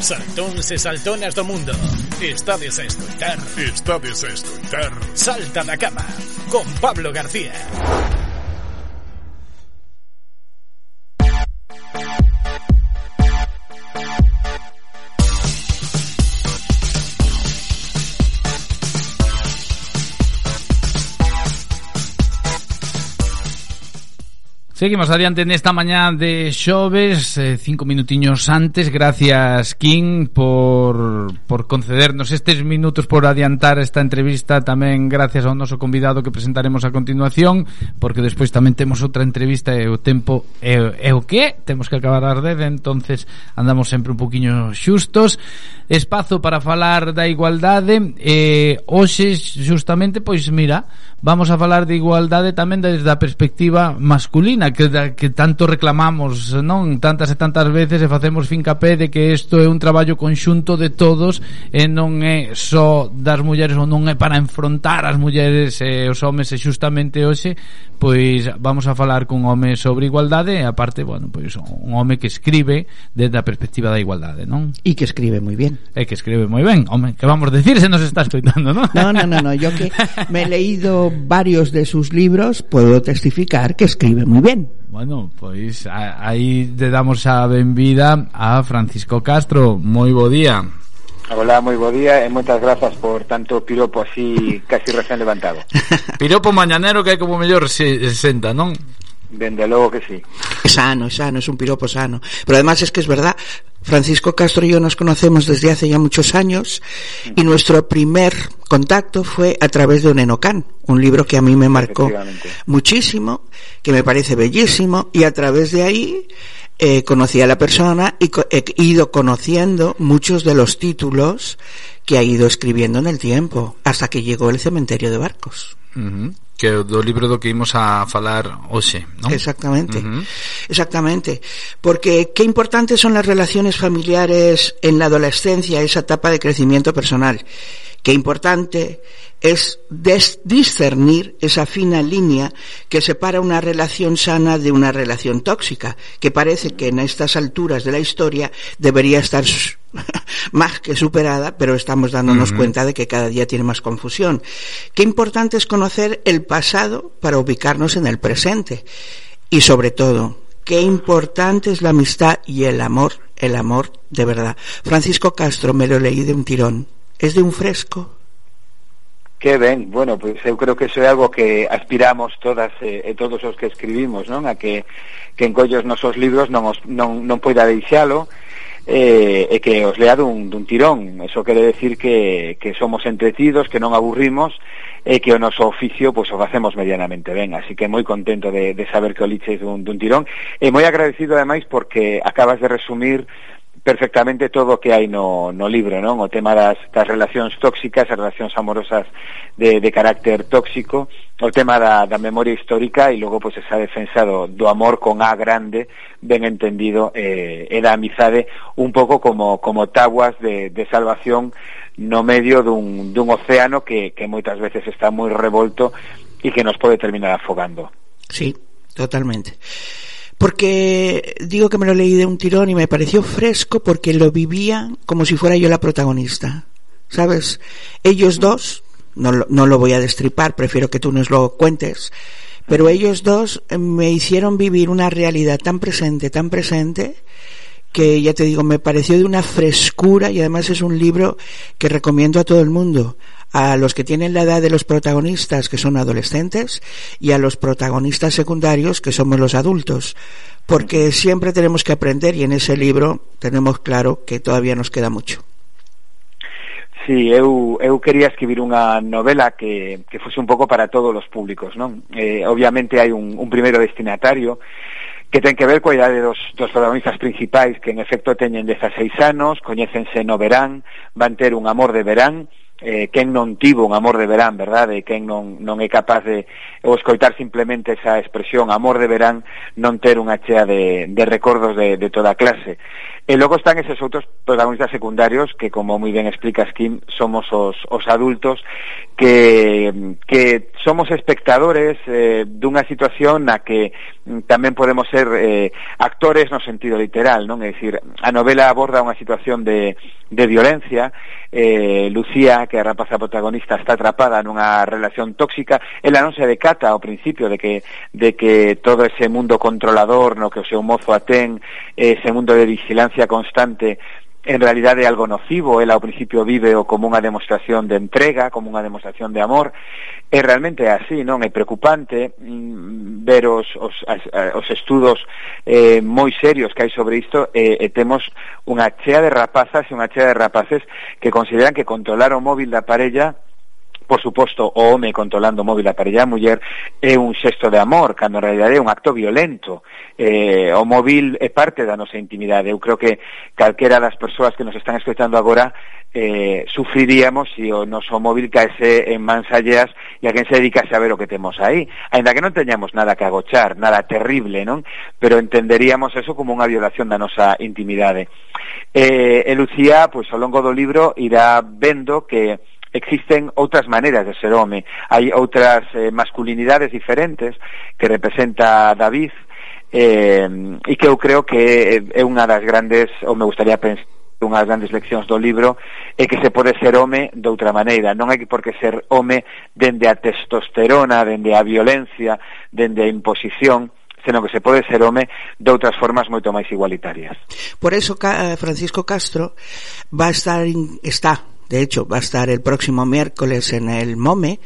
Saltóns e saltonas do mundo. Estades a escoitar Estades a escoitar Salta da cama Con Pablo García Seguimos adiante nesta mañá de xoves, eh, cinco minutiños antes. Gracias, King, por, por concedernos estes minutos por adiantar esta entrevista. Tamén gracias ao noso convidado que presentaremos a continuación, porque despois tamén temos outra entrevista e o tempo é, é o que? Temos que acabar a arder, entonces andamos sempre un poquinho xustos. Espazo para falar da igualdade. Eh, hoxe, justamente, pois mira, vamos a falar de igualdade tamén desde a perspectiva masculina que, que tanto reclamamos non tantas e tantas veces e facemos fincapé de que isto é un traballo conxunto de todos e non é só das mulleres ou non é para enfrontar as mulleres e os homes e xustamente hoxe pois vamos a falar cun home sobre igualdade e aparte, bueno, pois un home que escribe desde a perspectiva da igualdade, non? E que escribe moi ben. E que escribe moi ben, home, que vamos decir se nos está escoitando, non? No, no, no, no, yo que me he leído varios de sus libros, puedo testificar que escribe moi ben. Bueno, pois aí te damos a benvida a Francisco Castro. Moi bo día. Hola, moi bo día e moitas grazas por tanto piropo así casi recén levantado. piropo mañanero que é como mellor se senta, non? Dende logo que sí. Es sano, es sano, es un piropo sano. Pero además es que es verdad, Francisco Castro y yo nos conocemos desde hace ya muchos años y nuestro primer contacto fue a través de un Enocán, un libro que a mí me marcó muchísimo, que me parece bellísimo y a través de ahí eh, conocí a la persona y he ido conociendo muchos de los títulos que ha ido escribiendo en el tiempo, hasta que llegó el cementerio de barcos. Uh -huh que é do libro do que imos a falar hoxe, non? Exactamente. Uh -huh. Exactamente. Porque qué importantes son las relaciones familiares en la adolescencia, esa etapa de crecimiento personal. Qué importante es discernir esa fina línea que separa una relación sana de una relación tóxica, que parece que en estas alturas de la historia debería estar más que superada, pero estamos dándonos uh -huh. cuenta de que cada día tiene más confusión. Qué importante es conocer el pasado para ubicarnos en el presente. Y sobre todo, qué importante es la amistad y el amor, el amor de verdad. Francisco Castro me lo leí de un tirón. Es de un fresco. Que ben, bueno, pois eu creo que iso é algo que aspiramos todas eh, e todos os que escribimos, non? A que, que en collos nosos libros non, os, non, non poida deixalo eh, e que os lea dun, dun tirón. Eso quere decir que, que somos entretidos, que non aburrimos e que o noso oficio pois, pues, o facemos medianamente ben. Así que moi contento de, de saber que o liches dun, dun tirón e moi agradecido ademais porque acabas de resumir perfectamente todo o que hai no, no libro, non? O tema das, das relacións tóxicas, as relacións amorosas de, de carácter tóxico, o tema da, da memoria histórica e logo pois esa defensa do, do amor con A grande, ben entendido, eh, e da amizade un pouco como, como taguas de, de salvación no medio dun, dun océano que, que moitas veces está moi revolto e que nos pode terminar afogando. Sí, totalmente. Porque digo que me lo leí de un tirón y me pareció fresco porque lo vivía como si fuera yo la protagonista. ¿Sabes? Ellos dos, no, no lo voy a destripar, prefiero que tú nos lo cuentes, pero ellos dos me hicieron vivir una realidad tan presente, tan presente, que ya te digo, me pareció de una frescura y además es un libro que recomiendo a todo el mundo a los que tienen la edad de los protagonistas, que son adolescentes, y a los protagonistas secundarios, que somos los adultos, porque siempre tenemos que aprender y en ese libro tenemos claro que todavía nos queda mucho. Sí, eu, eu quería escribir unha novela que, que fose un pouco para todos os públicos, non? Eh, obviamente hai un, un primeiro destinatario que ten que ver coa idade dos, dos protagonistas principais que en efecto teñen 16 anos, coñécense no verán, van ter un amor de verán, eh, quen non tivo un amor de verán, verdade? Eh, quen non, non é capaz de ou escoitar simplemente esa expresión amor de verán non ter unha chea de, de recordos de, de toda clase. E logo están eses outros protagonistas secundarios que, como moi ben explicas, Kim, somos os, os adultos que, que somos espectadores eh, dunha situación na que mm, tamén podemos ser eh, actores no sentido literal, non? É dicir, a novela aborda unha situación de, de violencia, eh, Lucía, que a rapaza protagonista está atrapada nunha relación tóxica, ela non se decata ao principio de que, de que todo ese mundo controlador no que o seu mozo atén, ese mundo de vigilancia presencia constante en realidade algo nocivo, ela ao principio víveo como unha demostración de entrega, como unha demostración de amor, e realmente é así, non? É preocupante mm, ver os, os, as, eh, os estudos eh, moi serios que hai sobre isto e, e temos unha chea de rapazas e unha chea de rapaces que consideran que controlar o móvil da parella por suposto, o home controlando o móvil a parella a muller é un xesto de amor, cando en realidad é un acto violento. Eh, o móvil é parte da nosa intimidade. Eu creo que calquera das persoas que nos están escoitando agora eh, sufriríamos se si o noso móvil caese en mansalleas e a quen se dedicase a ver o que temos aí. Ainda que non teñamos nada que agochar, nada terrible, non? Pero entenderíamos eso como unha violación da nosa intimidade. Eh, e Lucía, pois, pues, ao longo do libro, irá vendo que existen outras maneiras de ser home, hai outras eh, masculinidades diferentes que representa David eh, e que eu creo que é unha das grandes, ou me gustaría pensar unhas grandes leccións do libro é que se pode ser home de outra maneira non hai por que ser home dende a testosterona, dende a violencia dende a imposición senón que se pode ser home de outras formas moito máis igualitarias. Por eso eh, Francisco Castro va a estar está de hecho va a estar el próximo miércoles en el MOME,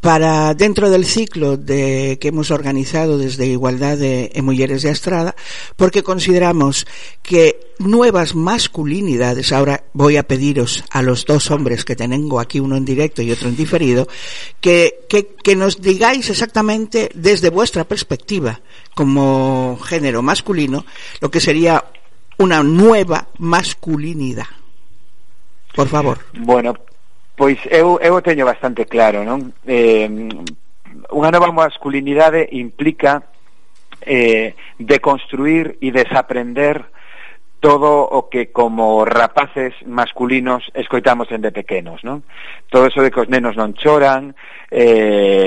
para dentro del ciclo de, que hemos organizado desde Igualdad de, en Mujeres de Astrada, porque consideramos que nuevas masculinidades, ahora voy a pediros a los dos hombres que tengo aquí, uno en directo y otro en diferido, que, que, que nos digáis exactamente desde vuestra perspectiva como género masculino lo que sería una nueva masculinidad. por favor. Bueno, pois eu, eu teño bastante claro, non? Eh, unha nova masculinidade implica eh, deconstruir e desaprender todo o que como rapaces masculinos escoitamos dende pequenos, non? Todo eso de que os nenos non choran, eh,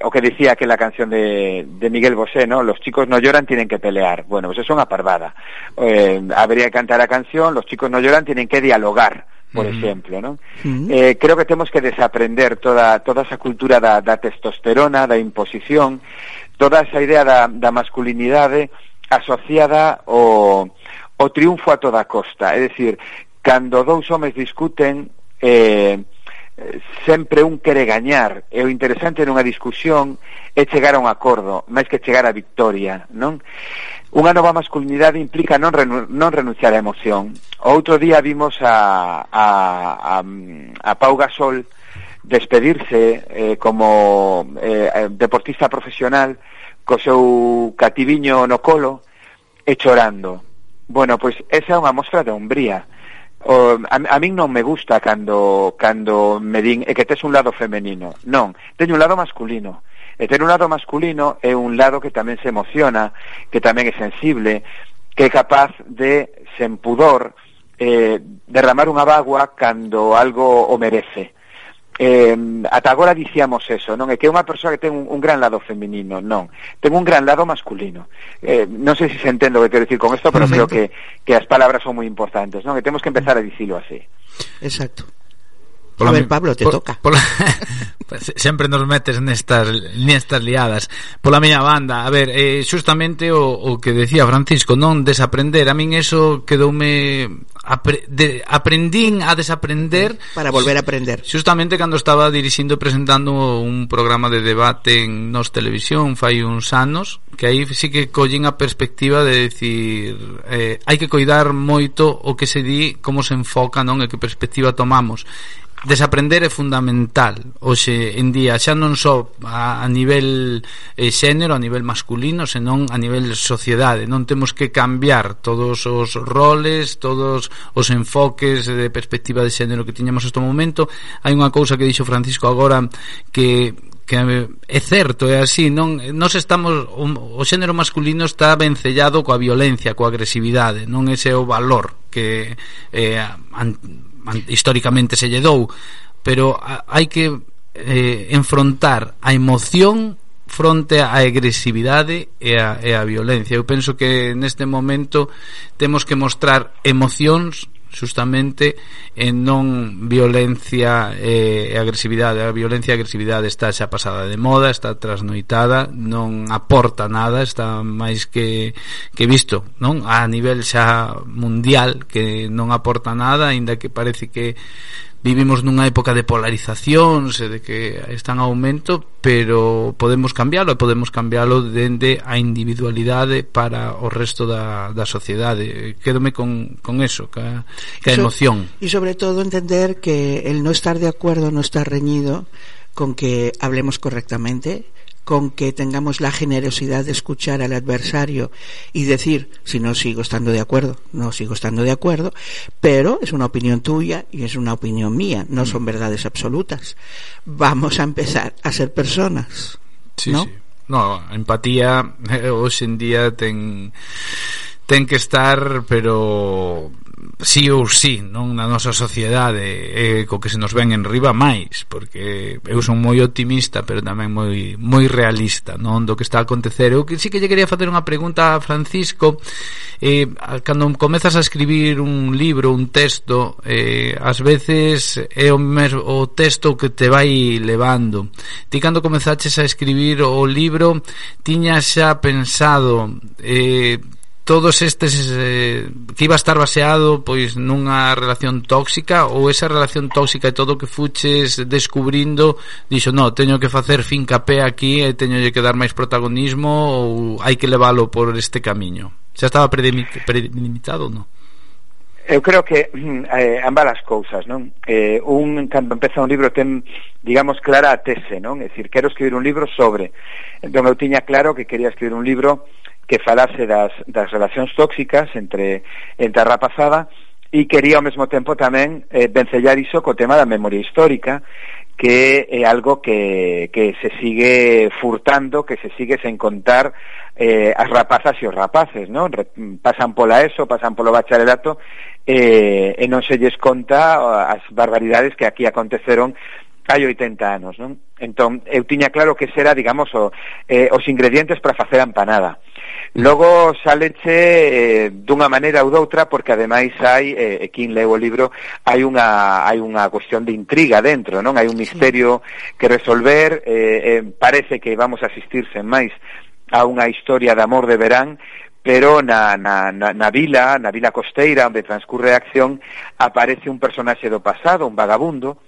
o que dicía que la canción de, de Miguel Bosé, non? Los chicos no lloran, tienen que pelear. Bueno, pues eso é unha parvada. Eh, habría que cantar a canción, los chicos no lloran, tienen que dialogar por uh -huh. exemplo, non? Uh -huh. Eh, creo que temos que desaprender toda toda esa cultura da da testosterona, da imposición, toda esa idea da da masculinidade asociada ao o triunfo a toda costa, é dicir, cando dous homes discuten eh sempre un quere gañar. E o interesante nunha discusión é chegar a un acordo máis que chegar a victoria non? Unha nova masculinidade implica non, renu non renunciar á emoción. O outro día vimos a, a, a, a Pau Gasol despedirse eh, como eh, eh deportista profesional co seu cativiño no colo e chorando. Bueno, pois esa é unha mostra de hombría o, a, a min non me gusta cando, cando me din é que tes un lado femenino. Non, teño un lado masculino. E ter un lado masculino é un lado que tamén se emociona, que tamén é sensible, que é capaz de, sen pudor, eh, derramar unha bagua cando algo o merece eh, ata agora dicíamos eso, non é que é unha persoa que ten un, un gran lado feminino, non, ten un gran lado masculino. Eh, non sei se se entendo o que quero dicir con isto, pero Perfecto. creo que, que as palabras son moi importantes, non? E temos que empezar a dicilo así. Exacto. Pola, a ver, Pablo, te por, toca. Pola, sempre eh, nos metes nestas nestas liadas. Pola miña banda, a ver, eh, xustamente o, o que decía Francisco, non desaprender, a min eso quedoume apre, de, aprendín a desaprender para volver a aprender. Justamente cando estaba dirixindo e presentando un programa de debate en Nos Televisión fai uns anos, que aí sí que collín a perspectiva de decir, eh, hai que coidar moito o que se di, como se enfoca, non, e que perspectiva tomamos desaprender é fundamental hoxe en día xa non só a, a nivel eh, xénero a nivel masculino senón a nivel sociedade. Non temos que cambiar todos os roles todos os enfoques de perspectiva de xénero que tiñamos hasta o momento. Hai unha cousa que dixo Francisco agora que que é certo, é así, non? Nos estamos o, o xénero masculino está vencellado coa violencia, coa agresividade, non ese é o valor que eh, an, históricamente se lle dou, pero hai que eh, enfrontar a emoción fronte á agresividade e a, e a violencia. Eu penso que neste momento temos que mostrar emocións xustamente en non violencia e eh, agresividade. A violencia e agresividade está xa pasada de moda está trasnoitada non aporta nada está máis que, que visto non? A nivel xa mundial que non aporta nada aínda que parece que vivimos nunha época de polarizacións e de que están aumento, pero podemos cambiálo e podemos cambiálo dende a individualidade para o resto da, da sociedade. Quédome con, con eso, ca, ca emoción. E sobre todo entender que el no estar de acuerdo no está reñido con que hablemos correctamente, con que tengamos la generosidad de escuchar al adversario y decir si no sigo estando de acuerdo, no sigo estando de acuerdo, pero es una opinión tuya y es una opinión mía, no son verdades absolutas. Vamos a empezar a ser personas. Sí, ¿no? sí. No, empatía eh, hoxe en día ten ten que estar, pero sí ou sí, non na nosa sociedade, eh, co que se nos ven en riba máis, porque eu son moi optimista, pero tamén moi moi realista, non do que está a acontecer. Eu que sí que lle quería facer unha pregunta a Francisco, eh cando comezas a escribir un libro, un texto, eh ás veces é o mesmo o texto que te vai levando. Ti cando comezaches a escribir o libro, tiñas xa pensado eh todos estes eh, que iba a estar baseado pois nunha relación tóxica ou esa relación tóxica e todo o que fuches descubrindo dixo, no, teño que facer fincapé aquí e teño que dar máis protagonismo ou hai que levalo por este camiño xa estaba predimitado non? Eu creo que eh, ambas as cousas, non? Eh, un, cando empeza un libro, ten, digamos, clara a tese, non? É dicir, quero escribir un libro sobre. Entón, eu tiña claro que quería escribir un libro que falase das, das relacións tóxicas entre, entre a rapazada e quería ao mesmo tempo tamén eh, vencellar iso co tema da memoria histórica que é algo que, que se sigue furtando, que se sigue sen contar eh, as rapazas e os rapaces, non? Re, pasan pola ESO, pasan polo bacharelato eh, e non se lles conta as barbaridades que aquí aconteceron hai 80 anos, non? Entón, eu tiña claro que será, digamos, o, eh, os ingredientes para facer a empanada. Mm. Logo saleche eh, dunha maneira ou doutra porque ademais hai eh, e quin leu o libro hai unha hai unha cuestión de intriga dentro, non? Hai un misterio que resolver, eh, eh, parece que vamos a asistirse máis a unha historia de amor de verán, pero na, na, na, na vila, na vila costeira onde transcurre a acción, aparece un personaxe do pasado, un vagabundo,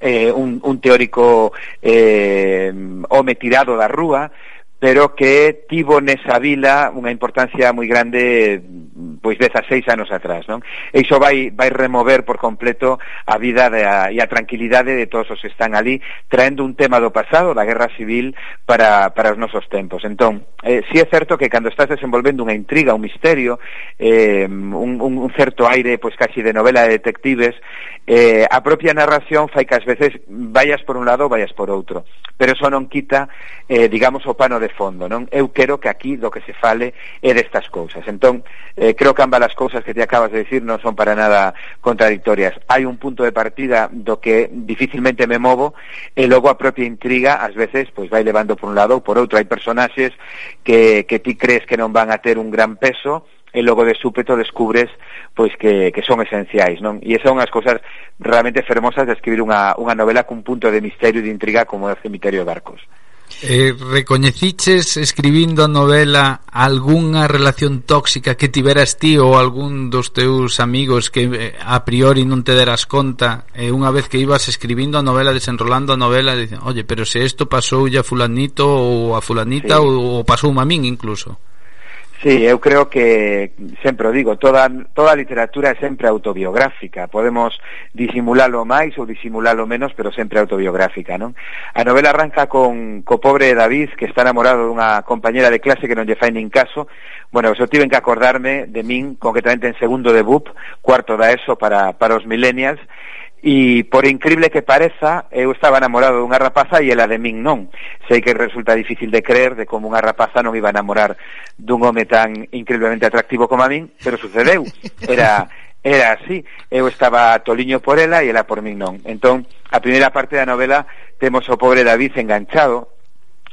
eh, un, un teórico eh, home tirado da rúa pero que tivo nesa vila unha importancia moi grande mm, pois 16 anos atrás, non? E iso vai vai remover por completo a vida de a, e a tranquilidade de todos os que están ali traendo un tema do pasado, da guerra civil para, para os nosos tempos. Entón, eh, si é certo que cando estás desenvolvendo unha intriga, un misterio, eh, un, un, un certo aire pois casi de novela de detectives, eh, a propia narración fai que ás veces vayas por un lado, vayas por outro, pero eso non quita eh, digamos o pano de fondo, non? Eu quero que aquí do que se fale é destas cousas. Entón, eh, creo que ambas as cousas que te acabas de decir non son para nada contradictorias. Hai un punto de partida do que dificilmente me movo e logo a propia intriga ás veces pois vai levando por un lado ou por outro. Hai personaxes que, que ti crees que non van a ter un gran peso, e logo de súpeto descubres pois que, que son esenciais, non? E esa as cousas realmente fermosas de escribir unha, unha novela cun punto de misterio e de intriga como é o Cemiterio de Barcos. Eh, recoñeciches escribindo a novela algunha relación tóxica que tiveras ti ou algún dos teus amigos que eh, a priori non te deras conta e eh, unha vez que ibas escribindo a novela desenrolando a novela dicen, oye, pero se isto pasou ya fulanito ou a fulanita sí. ou, ou pasou a min incluso Sí, eu creo que, sempre o digo, toda, toda a literatura é sempre autobiográfica. Podemos disimulalo máis ou disimulalo menos, pero sempre autobiográfica, non? A novela arranca con co pobre David, que está enamorado dunha compañera de clase que non lle fai nin caso. Bueno, eu tiven que acordarme de min, concretamente en segundo de BUP, cuarto da ESO para, para os millennials, E por increíble que pareza, eu estaba enamorado dunha rapaza e ela de min non. Sei que resulta difícil de creer de como unha rapaza non iba a enamorar dun home tan increíblemente atractivo como a min, pero sucedeu. Era era así. Eu estaba toliño por ela e ela por min non. Entón, a primeira parte da novela temos o pobre David enganchado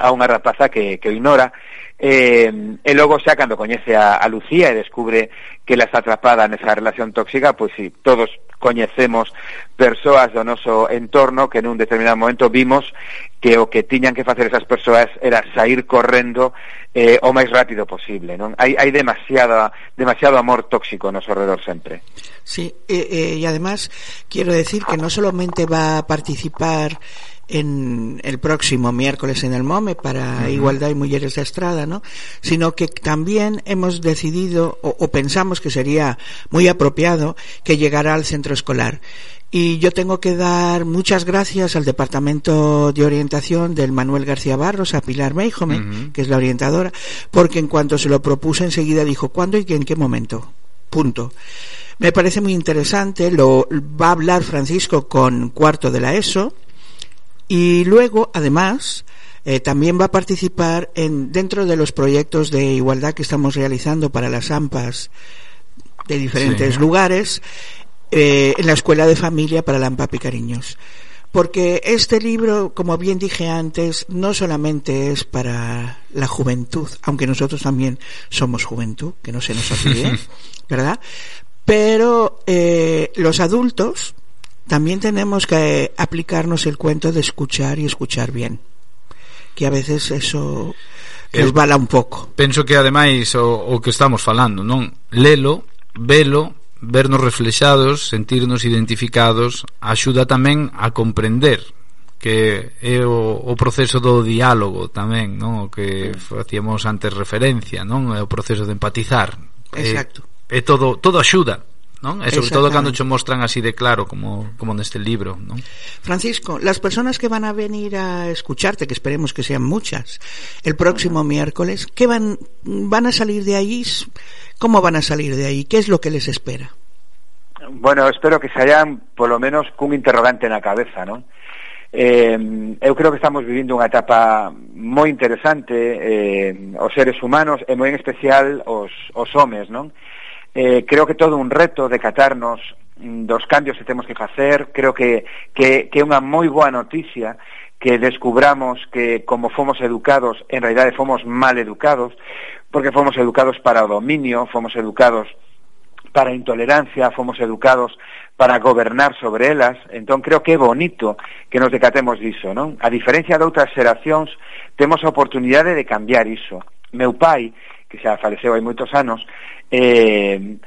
a unha rapaza que, que o ignora eh, e logo xa cando coñece a, a Lucía e descubre que ela está atrapada nesa relación tóxica pois si todos coñecemos persoas do noso entorno que nun determinado momento vimos que o que tiñan que facer esas persoas era sair correndo eh, o máis rápido posible, non? Hai, hai demasiada, demasiado amor tóxico no alrededor sempre. Sí, e, e, e además quiero decir que no solamente va a participar en el próximo miércoles en el MOME para uh -huh. Igualdad y Mujeres de Estrada, ¿no? Sino que también hemos decidido o, o pensamos que sería muy apropiado que llegara al centro escolar. Y yo tengo que dar muchas gracias al Departamento de Orientación del Manuel García Barros, a Pilar Meijome, uh -huh. que es la orientadora, porque en cuanto se lo propuse enseguida dijo, ¿cuándo y en qué momento? Punto. Me parece muy interesante, lo va a hablar Francisco con cuarto de la ESO, y luego, además, eh, también va a participar en, dentro de los proyectos de igualdad que estamos realizando para las AMPAs de diferentes sí. lugares, eh, en la Escuela de Familia para la AMPA Picariños. Porque este libro, como bien dije antes, no solamente es para la juventud, aunque nosotros también somos juventud, que no se nos olvide, ¿verdad? Pero eh, los adultos, También tenemos que aplicarnos el cuento de escuchar y escuchar bien, que a veces eso resbala un pouco. Penso que ademais o, o que estamos falando, non? Lelo, velo, vernos reflexados, sentirnos identificados, axuda tamén a comprender que é o, o proceso do diálogo tamén, non? O que mm. facíamos antes referencia, non? É o proceso de empatizar. Exacto. É, é todo todo axuda. Non? E sobre todo cando cho mostran así de claro como, como neste libro, non? Francisco, las personas que van a venir a escucharte, que esperemos que sean muchas, el próximo miércoles, ¿qué van, van a salir de ahí? ¿Cómo van a salir de ahí? ¿Qué es lo que les espera? Bueno, espero que se hayan, por lo menos, cun interrogante na cabeza, non? Eh, eu creo que estamos vivindo unha etapa moi interesante eh, os seres humanos e moi en especial os, os homes, non? eh, creo que todo un reto de catarnos mm, dos cambios que temos que facer creo que, que, que é unha moi boa noticia que descubramos que como fomos educados, en realidade fomos mal educados, porque fomos educados para o dominio, fomos educados para a intolerancia, fomos educados para gobernar sobre elas, entón creo que é bonito que nos decatemos diso, non? A diferencia de outras xeracións, temos a oportunidade de cambiar iso. Meu pai que xa faleceu hai moitos anos, eh,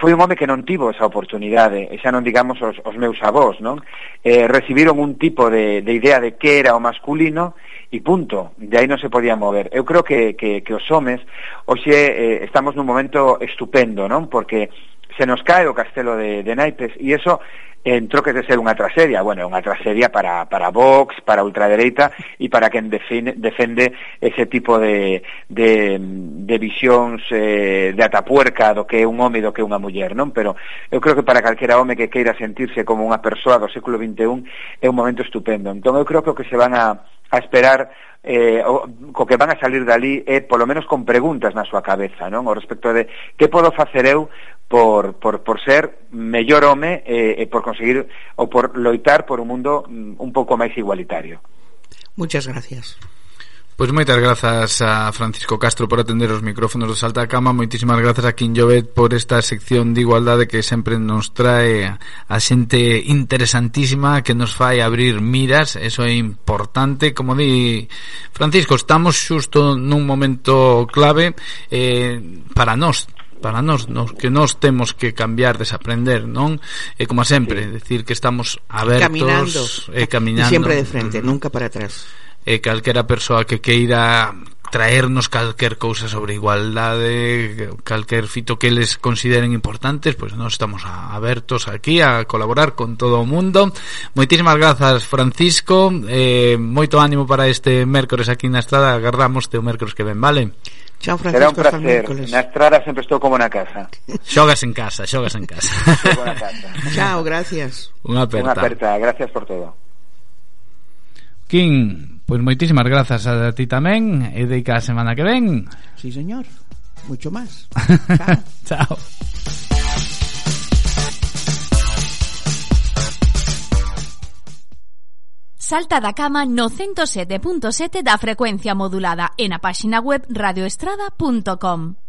foi un home que non tivo esa oportunidade, e xa non digamos os, os meus avós, non? Eh, recibiron un tipo de, de idea de que era o masculino e punto, de aí non se podía mover. Eu creo que, que, que os homes, hoxe eh, estamos nun momento estupendo, non? Porque se nos cae o castelo de, de naipes e eso en troques de ser unha tragedia, bueno, é unha tragedia para, para Vox, para ultradereita e para quen define, defende ese tipo de, de, de visións eh, de atapuerca do que é un home e do que é unha muller, non? Pero eu creo que para calquera home que queira sentirse como unha persoa do século XXI é un momento estupendo. Entón eu creo que o que se van a, a esperar eh, o, co que van a salir dali é eh, polo menos con preguntas na súa cabeza, non? O respecto de que podo facer eu por, por, por ser mellor home e, e por conseguir ou por loitar por un mundo mm, un pouco máis igualitario. Muchas gracias. Pois moitas grazas a Francisco Castro por atender os micrófonos do Salta Cama Moitísimas grazas a Quim Llobet por esta sección de igualdade que sempre nos trae a xente interesantísima que nos fai abrir miras Eso é importante Como di Francisco, estamos xusto nun momento clave eh, para nós para nós, nos, que nós temos que cambiar, desaprender, non? E como sempre, sí. decir que estamos abertos caminando, e caminando. E sempre de frente, nunca para atrás. E calquera persoa que queira traernos calquer cousa sobre igualdade, calquer fito que les consideren importantes, pois pues nós estamos abertos aquí a colaborar con todo o mundo. Moitísimas grazas, Francisco. Eh, moito ánimo para este mércores aquí na estrada. Agardamos te o mércores que ven, vale? Chao, Francisco, Será un placer. Na estrada sempre estou como na casa. Xogas en casa, xogas en casa. Xogo na casa. Chao, gracias. Unha aperta. Unha aperta, gracias por todo. King, pois moitísimas grazas a ti tamén e deica a semana que ven. Sí, señor. Mucho máis. Chao. Chao. Salta da cama no 107.7 da frecuencia modulada e na páxina web radioestrada.com.